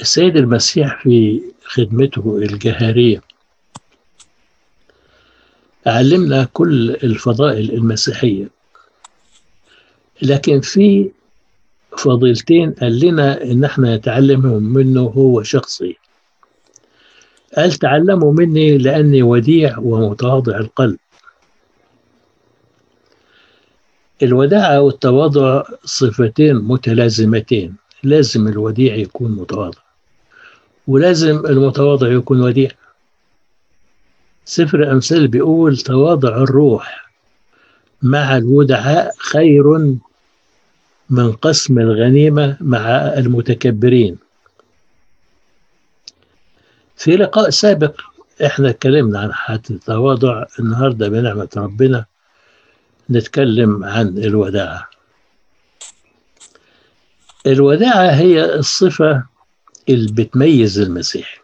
السيد المسيح في خدمته الجهارية علمنا كل الفضائل المسيحية. لكن في فضيلتين قال لنا إن إحنا نتعلمهم منه هو شخصي. قال تعلموا مني لأني وديع ومتواضع القلب. الوداعة والتواضع صفتين متلازمتين. لازم الوديع يكون متواضع. ولازم المتواضع يكون وديع. سفر أمثال بيقول تواضع الروح مع الودعاء خير من قسم الغنيمة مع المتكبرين. في لقاء سابق إحنا اتكلمنا عن حالة التواضع. النهاردة بنعمة ربنا نتكلم عن الوداعة الوداعة هي الصفة اللي بتميز المسيح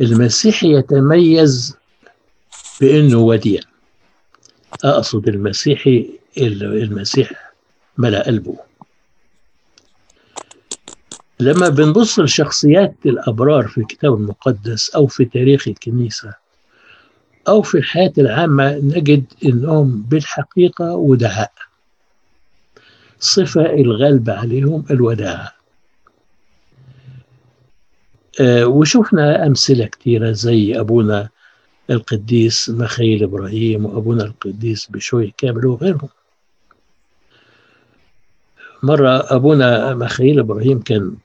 المسيح يتميز بأنه وديع. أقصد المسيحي المسيح ملأ قلبه. لما بنبص لشخصيات الأبرار في الكتاب المقدس أو في تاريخ الكنيسة أو في الحياة العامة نجد أنهم بالحقيقة ودعاء صفة الغالبة عليهم الوداعة وشفنا أمثلة كثيرة زي أبونا القديس مخيل إبراهيم وأبونا القديس بشوي كامل وغيرهم. مرة أبونا مخيل إبراهيم كان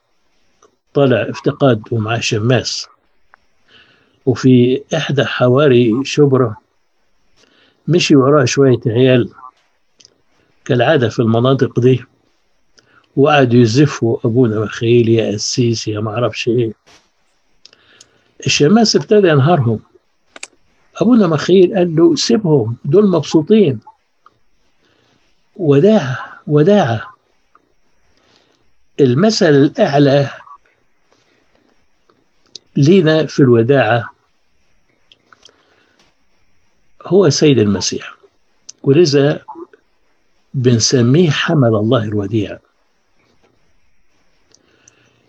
طالع افتقاد ومعاه شماس وفي إحدى حواري شبرا مشي وراه شوية عيال كالعادة في المناطق دي وقعدوا يزفوا أبونا مخيل يا قسيس يا معرفش إيه. الشماس ابتدى ينهارهم أبونا مخيل قال له سيبهم دول مبسوطين. وداعة وداعة المثل الأعلى لينا في الوداعة هو سيد المسيح. ولذا بنسميه حمل الله الوديع.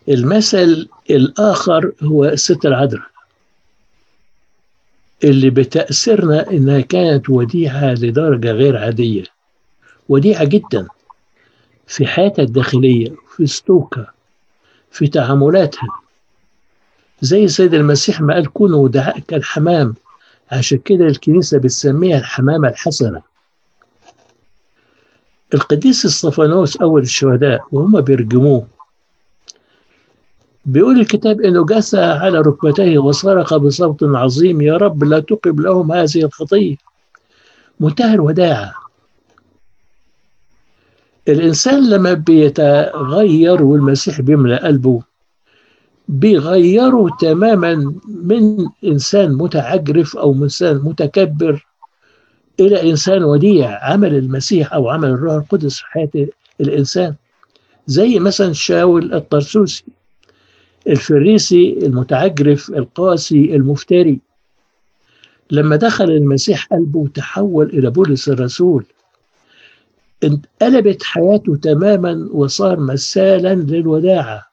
المثل الآخر هو الست العذراء اللي بتأثرنا إنها كانت وديعة لدرجة غير عادية. وديعة جدا في حياتها الداخلية في سلوكها في تعاملاتها. زي السيد المسيح ما قال كونوا ودعاء كالحمام. عشان كده الكنيسة بتسميها الحمامة الحسنة. القديس إسطفانوس أول الشهداء وهم بيرجموه. بيقول الكتاب انه جثى على ركبتيه وصرخ بصوت عظيم يا رب لا تقب لهم هذه الخطية. منتهى الوداعه الإنسان لما بيتغير والمسيح بيملأ قلبه بيغيره تماما من إنسان متعجرف أو إنسان متكبر إلى إنسان وديع عمل المسيح أو عمل الروح القدس في حياة الإنسان. زي مثلا شاول الطرسوسي. الفريسي المتعجرف القاسي المفتري. لما دخل المسيح قلبه تحول إلى بولس الرسول انقلبت حياته تماما وصار مثالا للوداعة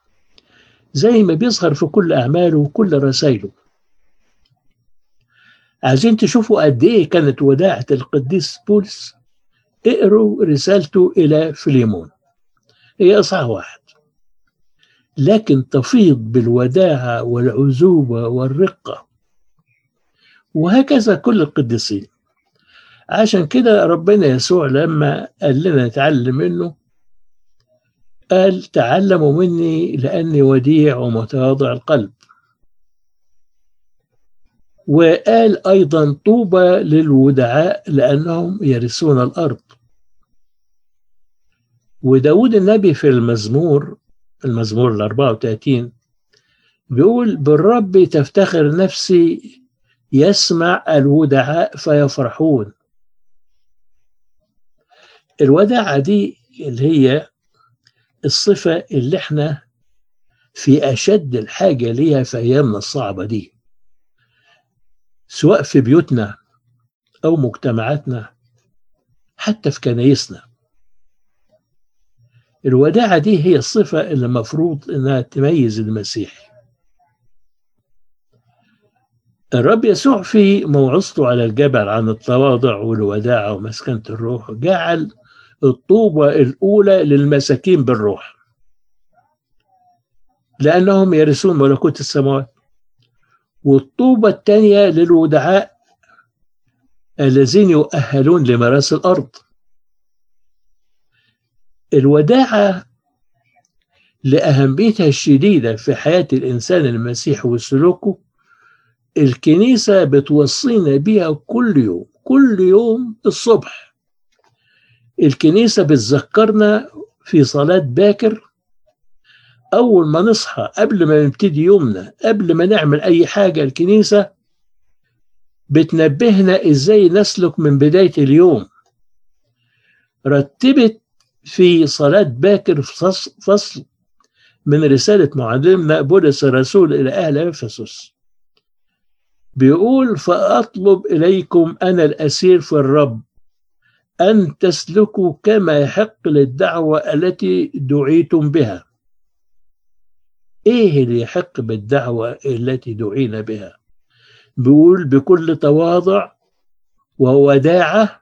زي ما بيظهر في كل أعماله وكل رسائله. عايزين تشوفوا قد إيه كانت وداعة القديس بولس؟ اقروا رسالته إلى فيليمون هي إصحاح واحد. لكن تفيض بالوداعة والعزوبة والرقة. وهكذا كل القديسين. عشان كده ربنا يسوع لما قال لنا نتعلم منه قال تعلموا مني لأني وديع ومتواضع القلب. وقال أيضا طوبى للودعاء لأنهم يرثون الأرض. وداود النبي في المزمور المزمور ال 34 بيقول بالرب تفتخر نفسي يسمع الودعاء فيفرحون. الوداعة دي اللي هي الصفة اللي إحنا في أشد الحاجة ليها في أيامنا الصعبة دي سواء في بيوتنا أو مجتمعاتنا حتى في كنايسنا. الوداعة دي هي الصفة اللي المفروض إنها تميز المسيحي الرب يسوع في موعظته على الجبل عن التواضع والوداعة ومسكنة الروح جعل الطوبة الأولى للمساكين بالروح. لأنهم يرثون ملكوت السماوات. والطوبة الثانية للودعاء الذين يؤهلون لمراس الأرض. الوداعة لأهميتها الشديدة في حياة الإنسان المسيحي وسلوكه الكنيسة بتوصينا بيها كل يوم كل يوم الصبح. الكنيسة بتذكرنا في صلاة باكر أول ما نصحى قبل ما نبتدي يومنا قبل ما نعمل أي حاجة الكنيسة بتنبهنا إزاي نسلك من بداية اليوم. رتبت في صلاة باكر فصل من رسالة معلمنا بولس الرسول إلى أهل أفسس. بيقول فأطلب إليكم أنا الأسير في الرب أن تسلكوا كما يحق للدعوة التي دعيتم بها. إيه اللي يحق بالدعوة التي دعينا بها؟ بيقول بكل تواضع ووداعة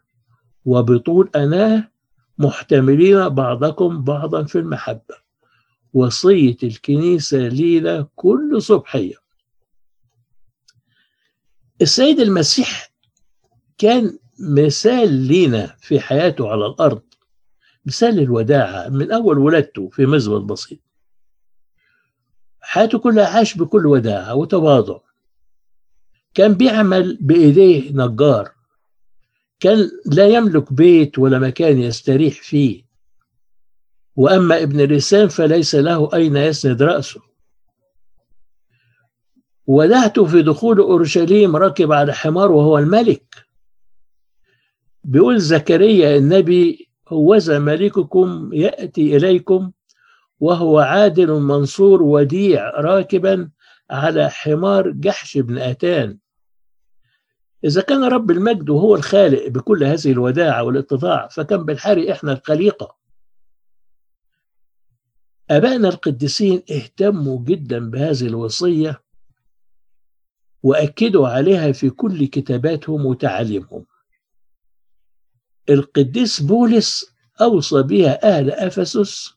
وبطول أناة محتملين بعضكم بعضا في المحبة. وصية الكنيسة لينا كل صبحية. السيد المسيح كان مثال لينا في حياته على الأرض. مثال الوداعة من أول ولادته في مزبط بسيط. حياته كلها عاش بكل وداعة وتواضع. كان بيعمل بإيديه نجار. كان لا يملك بيت ولا مكان يستريح فيه. وأما ابن الإنسان فليس له أين يسند رأسه. ودعته في دخول أورشليم ركب على حمار وهو الملك. بيقول زكريا النبي هوذا ملككم يأتي إليكم وهو عادل منصور وديع راكبا على حمار جحش بن أتان. إذا كان رب المجد وهو الخالق بكل هذه الوداعة والاتضاع فكم بالحري إحنا الخليقة. أبائنا القديسين اهتموا جدا بهذه الوصية وأكدوا عليها في كل كتاباتهم وتعاليمهم القديس بولس أوصى بها أهل أفسس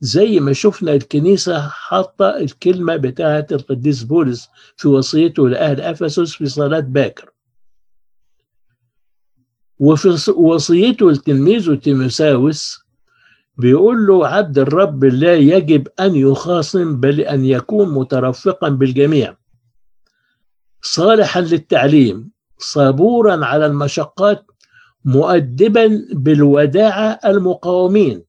زي ما شفنا الكنيسة حاطة الكلمة بتاعة القديس بولس في وصيته لأهل أفسس في صلاة باكر. وفي وصيته لتلميذه تيموساوس بيقول له عبد الرب لا يجب أن يخاصم بل أن يكون مترفقا بالجميع. صالحا للتعليم صبورا على المشقات مؤدبا بالوداعة المقاومين.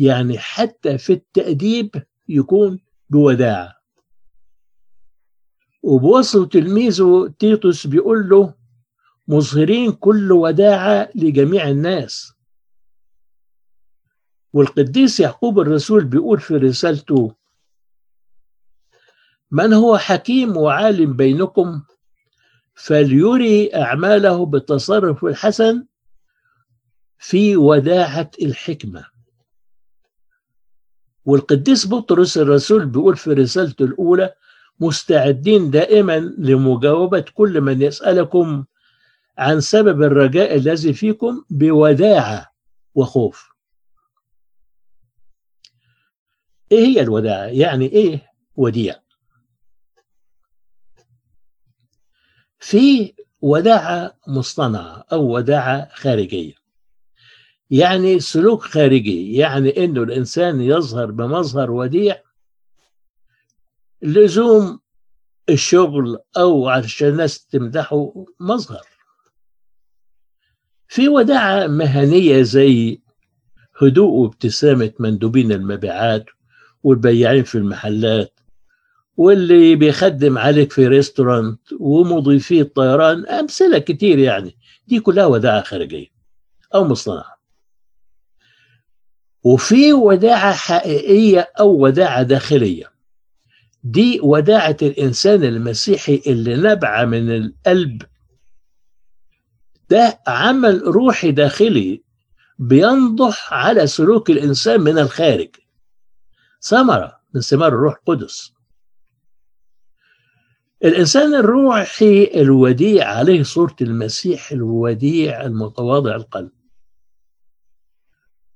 يعني حتى في التأديب يكون بوداعة وبوصف تلميذه تيتوس بيقول له مظهرين كل وداعة لجميع الناس. والقديس يعقوب الرسول بيقول في رسالته من هو حكيم وعالم بينكم فليري أعماله بالتصرف الحسن في وداعة الحكمة. والقديس بطرس الرسول بيقول في رسالته الأولى مستعدين دائما لمجاوبة كل من يسألكم عن سبب الرجاء الذي فيكم بوداعة وخوف. إيه هي الوداعة يعني إيه وديع؟ في وداعة مصطنعة أو وداعة خارجية. يعني سلوك خارجي يعني إنه الإنسان يظهر بمظهر وديع. لزوم الشغل أو عشان الناس تمدحه مظهر. في وداعة مهنية زي هدوء وابتسامة مندوبين المبيعات والبياعين في المحلات واللي بيخدم عليك في ريستورانت ومضيفي الطيران أمثلة كتير يعني. دي كلها وداعة خارجية أو مصطنعة. وفي وداعة حقيقية أو وداعة داخلية. دي وداعة الإنسان المسيحي اللي نبع من القلب. ده عمل روحي داخلي بينضح على سلوك الإنسان من الخارج. ثمرة من ثمار الروح القدس. الإنسان الروحي الوديع عليه صورة المسيح الوديع المتواضع القلب.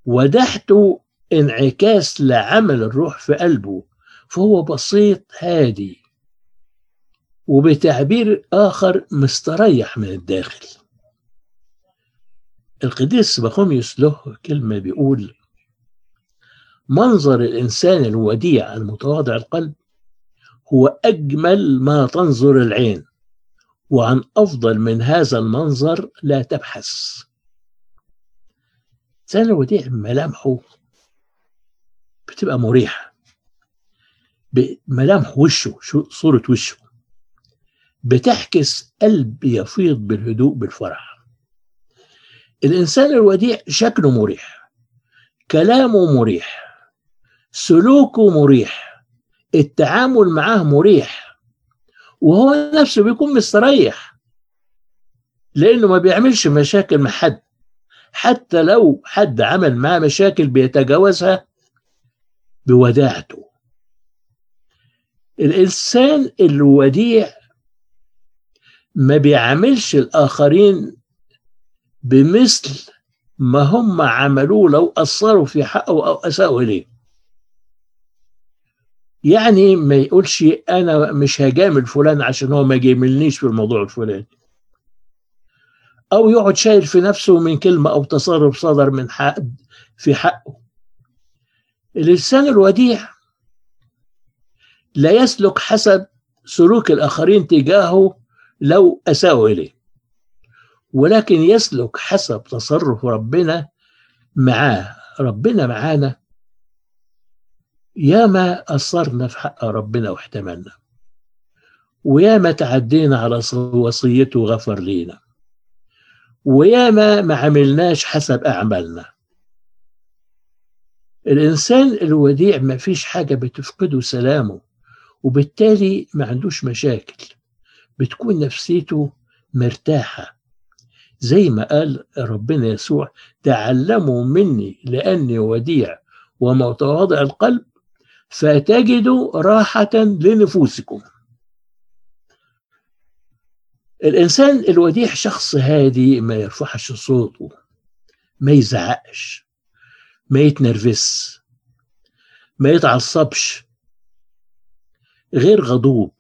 ودحته انعكاس لعمل الروح في قلبه فهو بسيط هادي وبتعبير آخر مستريح من الداخل. القديس بخوميوس له كلمة بيقول منظر الإنسان الوديع المتواضع القلب هو أجمل ما تنظر العين وعن أفضل من هذا المنظر لا تبحث. الإنسان الوديع ملامحه بتبقى مريحة. ملامح وشه صورة وشه. بتحكس قلب يفيض بالهدوء بالفرح. الإنسان الوديع شكله مريح. كلامه مريح. سلوكه مريح. التعامل معاه مريح. وهو نفسه بيكون مستريح. لأنه ما بيعملش مشاكل مع حد. حتى لو حد عمل معاه مشاكل بيتجاوزها بوداعته. الإنسان الوديع ما بيعاملش الآخرين بمثل ما هم عملوه لو أثروا في حقه أو أساءوا إليه. يعني ما يقولش أنا مش هجامل فلان عشان هو ما جاملنيش في الموضوع الفلاني. أو يقعد شايل في نفسه من كلمة أو تصرف صدر من حق في حقه. الإنسان الوديع لا يسلك حسب سلوك الآخرين تجاهه لو أساءوا إليه ولكن يسلك حسب تصرف ربنا معاه. ربنا معانا. ياما أثرنا في حق ربنا واحتملنا وياما تعدينا على وصيته وغفر لينا. وياما ما عملناش حسب أعمالنا. الإنسان الوديع ما فيش حاجة بتفقده سلامه وبالتالي ما عندوش مشاكل. بتكون نفسيته مرتاحة. زي ما قال ربنا يسوع تعلموا مني لأني وديع ومتواضع القلب فتجدوا راحة لنفوسكم. الإنسان الوديع شخص هادي ما يرفعش صوته ما يزعقش ما يتنرفز ما يتعصبش غير غضوب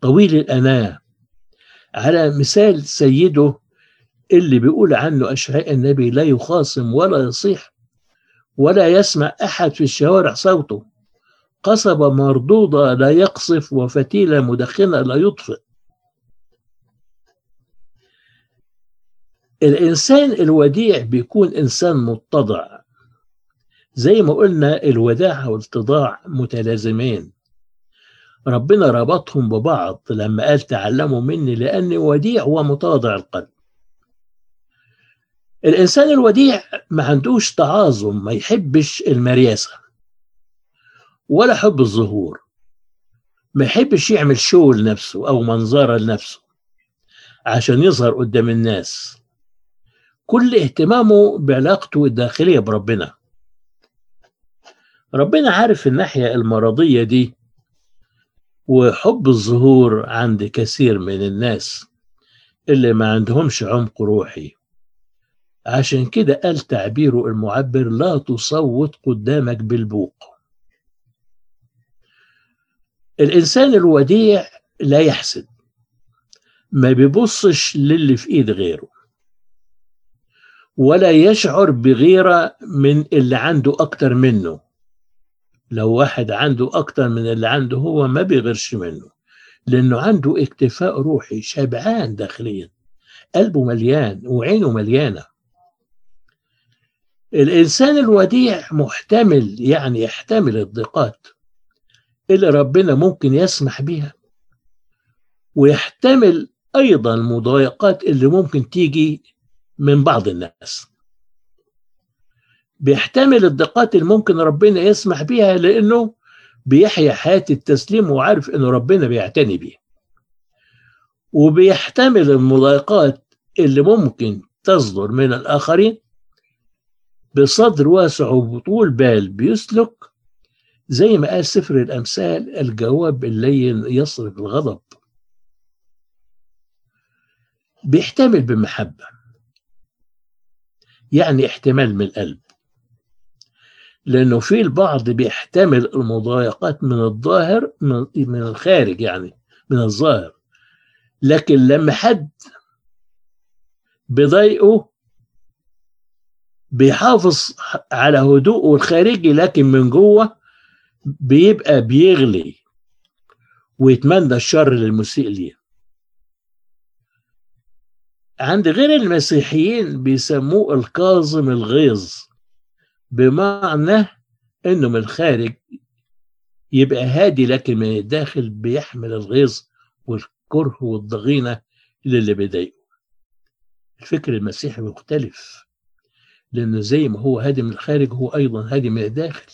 طويل الأناة. على مثال سيده اللي بيقول عنه أشعياء النبي لا يخاصم ولا يصيح ولا يسمع أحد في الشوارع صوته. قصبة مردودة لا يقصف وفتيلة مدخنة لا يطفئ. الإنسان الوديع بيكون إنسان متضع. زي ما قلنا الوداع والاتضاع متلازمين. ربنا ربطهم ببعض لما قال تعلموا مني لأني وديع ومتواضع القلب. الإنسان الوديع ما عندوش تعاظم ما يحبش المرياسة ولا حب الظهور. ما يحبش يعمل شو لنفسه أو منظرة لنفسه عشان يظهر قدام الناس. كل اهتمامه بعلاقته الداخلية بربنا. ربنا عارف الناحية المرضية دي وحب الظهور عند كثير من الناس اللي ما عندهمش عمق روحي. عشان كده قال تعبيره المعبر لا تصوت قدامك بالبوق. الإنسان الوديع لا يحسد ما بيبصش للي في إيد غيره. ولا يشعر بغيرة من اللي عنده أكتر منه. لو واحد عنده أكتر من اللي عنده هو ما بيغيرش منه لأنه عنده اكتفاء روحي شبعان داخليا قلبه مليان وعينه مليانة. الإنسان الوديع محتمل يعني يحتمل الضيقات اللي ربنا ممكن يسمح بها ويحتمل أيضا المضايقات اللي ممكن تيجي من بعض الناس. بيحتمل الضيقات اللي ممكن ربنا يسمح بيها لأنه بيحيا حياة التسليم وعارف أنه ربنا بيعتني بيه وبيحتمل المضايقات اللي ممكن تصدر من الآخرين بصدر واسع وبطول بال بيسلك زي ما قال سفر الأمثال الجواب اللين يصرف الغضب. بيحتمل بمحبة. يعني احتمال من القلب. لأنه في البعض بيحتمل المضايقات من الظاهر من الخارج يعني من الظاهر. لكن لما حد بيضايقه بيحافظ على هدوءه الخارجي لكن من جوه بيبقى بيغلي ويتمنى الشر للمسيء ليه. عند غير المسيحيين بيسموه الكاظم الغيظ بمعنى إنه من الخارج يبقى هادي لكن من الداخل بيحمل الغيظ والكره والضغينة للي بيضايقه. الفكر المسيحي مختلف لأنه زي ما هو هادي من الخارج هو أيضا هادي من الداخل.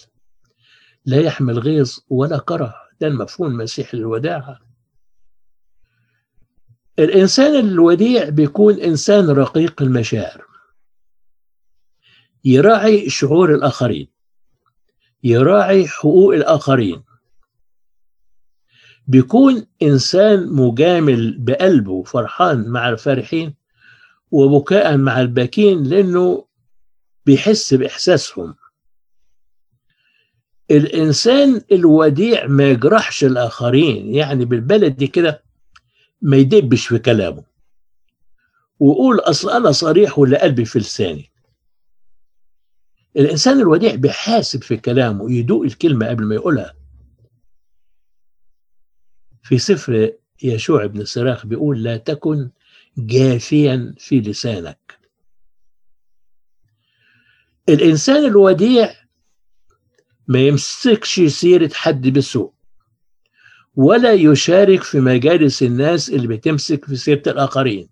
لا يحمل غيظ ولا كره ده المفهوم المسيحي للوداعة. الإنسان الوديع بيكون إنسان رقيق المشاعر. يراعي شعور الآخرين. يراعي حقوق الآخرين. بيكون إنسان مجامل بقلبه فرحان مع الفرحين وبكاء مع الباكين لأنه بيحس بإحساسهم. الإنسان الوديع ما يجرحش الآخرين يعني بالبلدي كده ما يدبش في كلامه. ويقول أصل أنا صريح ولا قلبي في لساني. الإنسان الوديع بيحاسب في كلامه يدوق الكلمة قبل ما يقولها. في سفر يشوع بن سراخ بيقول لا تكن جافيا في لسانك. الإنسان الوديع ما يمسكش سيرة حد بسوء. ولا يشارك في مجالس الناس اللي بتمسك في سيرة الآخرين.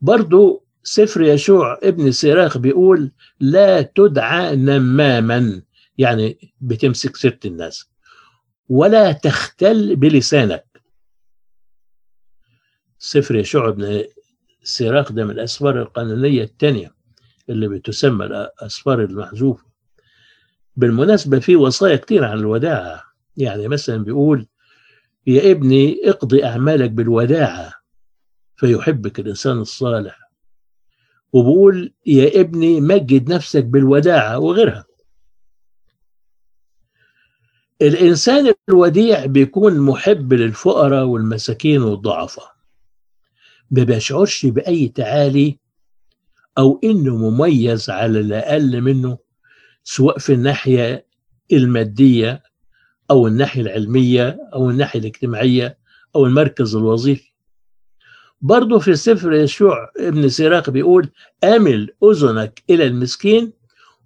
برضو سفر يشوع ابن سيراخ بيقول لا تدعى نماما يعني بتمسك سيرة الناس ولا تختل بلسانك. سفر يشوع ابن سيراخ ده من الأسفار القانونية الثانية اللي بتسمى الأسفار المحذوفة. بالمناسبة في وصايا كتير عن الوداعة يعني مثلا بيقول يا ابني اقضي أعمالك بالوداعة فيحبك الإنسان الصالح. وبقول يا ابني مجد نفسك بالوداعة وغيرها. الإنسان الوديع بيكون محب للفقراء والمساكين والضعفاء. ما بيشعرش بأي تعالي أو إنه مميز على الأقل منه سواء في الناحية المادية أو الناحية العلمية أو الناحية الاجتماعية أو المركز الوظيفي برضه في سفر يشوع ابن سيراق بيقول أمل أذنك إلى المسكين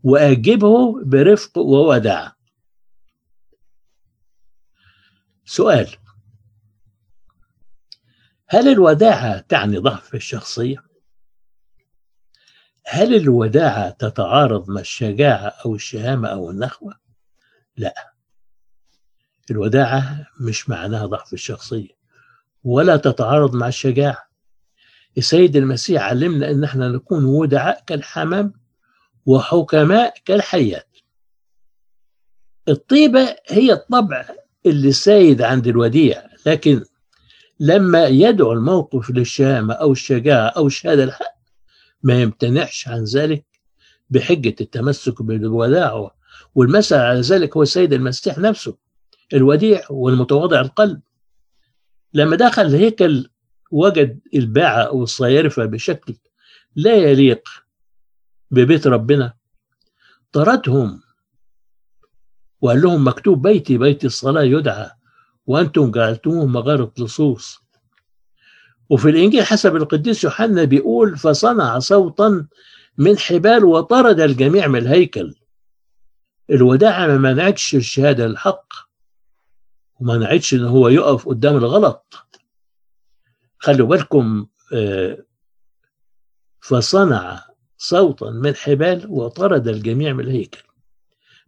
وأجبه برفق ووداع سؤال هل الوداعة تعني ضعف الشخصية؟ هل الوداعة تتعارض مع الشجاعة أو الشهامة أو النخوة؟ لا الوداعة مش معناها ضعف الشخصية ولا تتعارض مع الشجاعة. السيد المسيح علمنا إن إحنا نكون ودعاء كالحمام وحكماء كالحيات. الطيبة هي الطبع اللي سايد عند الوديع لكن لما يدعو الموقف للشهامة أو الشجاعة أو الشهادة الحق ما يمتنعش عن ذلك بحجة التمسك بالوداع والمثل على ذلك هو السيد المسيح نفسه. الوديع والمتواضع القلب. لما دخل الهيكل وجد الباعة أو الصيارفة بشكل لا يليق ببيت ربنا طردهم وقال لهم مكتوب بيتي بيت الصلاة يدعى وأنتم جعلتموه مغارة لصوص. وفي الإنجيل حسب القديس يوحنا بيقول فصنع صوتا من حبال وطرد الجميع من الهيكل. الوداعة ما منعتش الشهادة الحق. وما نعيدش إن هو يقف قدام الغلط. خلوا بالكم فصنع صوتا من حبال وطرد الجميع من الهيكل.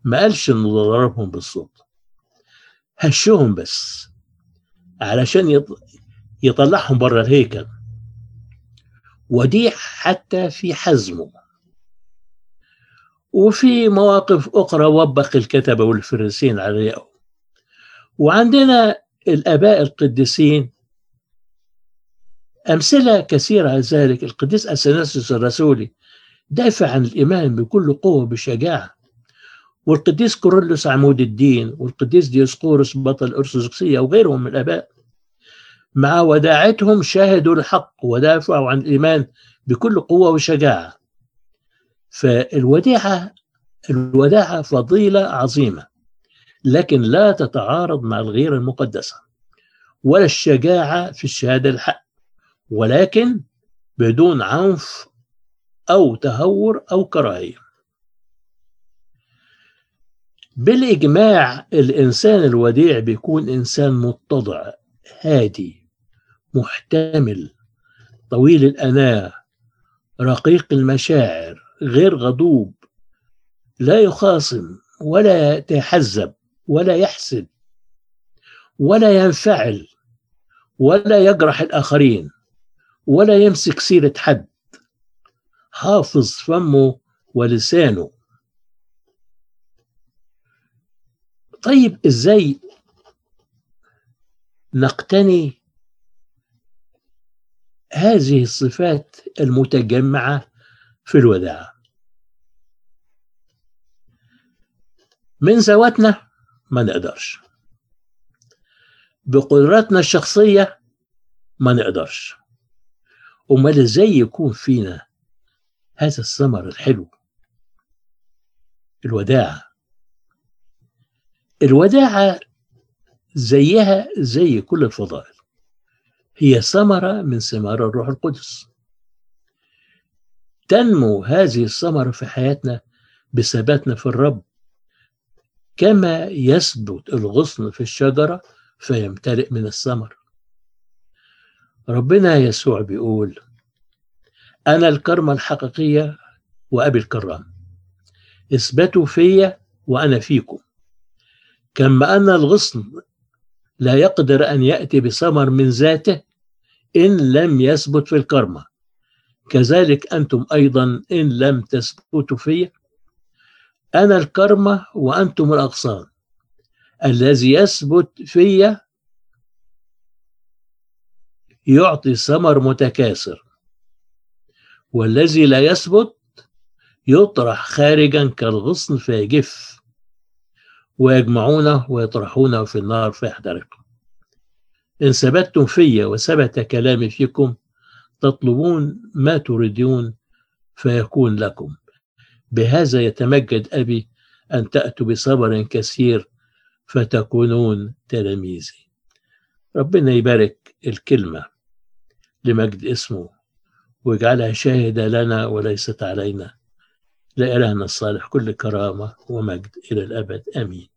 ما قالش إنه ضربهم بالصوت. هشهم بس علشان يطلعهم بره الهيكل. وديع حتى في حزمه. وفي مواقف أخرى وبخ الكتبة والفريسين عليه وعندنا الآباء القديسين أمثلة كثيرة على ذلك. القديس أثناسيوس الرسولي دافع عن الإيمان بكل قوة بشجاعة والقديس كورولوس عمود الدين والقديس ديوسقورس بطل الأرثوذكسية وغيرهم من الآباء. مع وداعتهم شاهدوا الحق ودافعوا عن الإيمان بكل قوة وشجاعة. فالوداعة الوداعة فضيلة عظيمة. لكن لا تتعارض مع الغيرة المقدسة ولا الشجاعة في الشهادة الحق ولكن بدون عنف أو تهور أو كراهية. بالإجماع الإنسان الوديع بيكون إنسان متضع هادي محتمل طويل الأناة رقيق المشاعر غير غضوب لا يخاصم ولا يتحزب. ولا يحسد ولا ينفعل ولا يجرح الآخرين ولا يمسك سيرة حد. حافظ فمه ولسانه. طيب إزاي نقتني هذه الصفات المتجمعة في الوداع؟ من ذواتنا ما نقدرش. بقدراتنا الشخصية ما نقدرش. أمال إزاي يكون فينا هذا الثمر الحلو؟ الوداعة الوداعة زيها زي كل الفضائل. هي ثمرة من ثمار الروح القدس. تنمو هذه الثمرة في حياتنا بثباتنا في الرب. كما يثبت الغصن في الشجرة فيمتلئ من الثمر. ربنا يسوع بيقول أنا الكرمة الحقيقية وأبي الكرام. اثبتوا فيا وأنا فيكم. كما أن الغصن لا يقدر أن يأتي بثمر من ذاته إن لم يثبت في الكرمة. كذلك أنتم أيضا إن لم تثبتوا في أنا الكرمة وأنتم الأغصان. الذي يثبت في يعطي ثمر متكاثر. والذي لا يثبت يطرح خارجا كالغصن فيجف ويجمعونه ويطرحونه في النار فيحترق إن ثبتتم في وثبت كلامي فيكم تطلبون ما تريدون فيكون لكم. بهذا يتمجد أبي أن تأتوا بصبر كثير فتكونون تلاميذي. ربنا يبارك الكلمة لمجد اسمه واجعلها شاهدة لنا وليست علينا. لإلهنا الصالح كل كرامة ومجد إلى الأبد. آمين.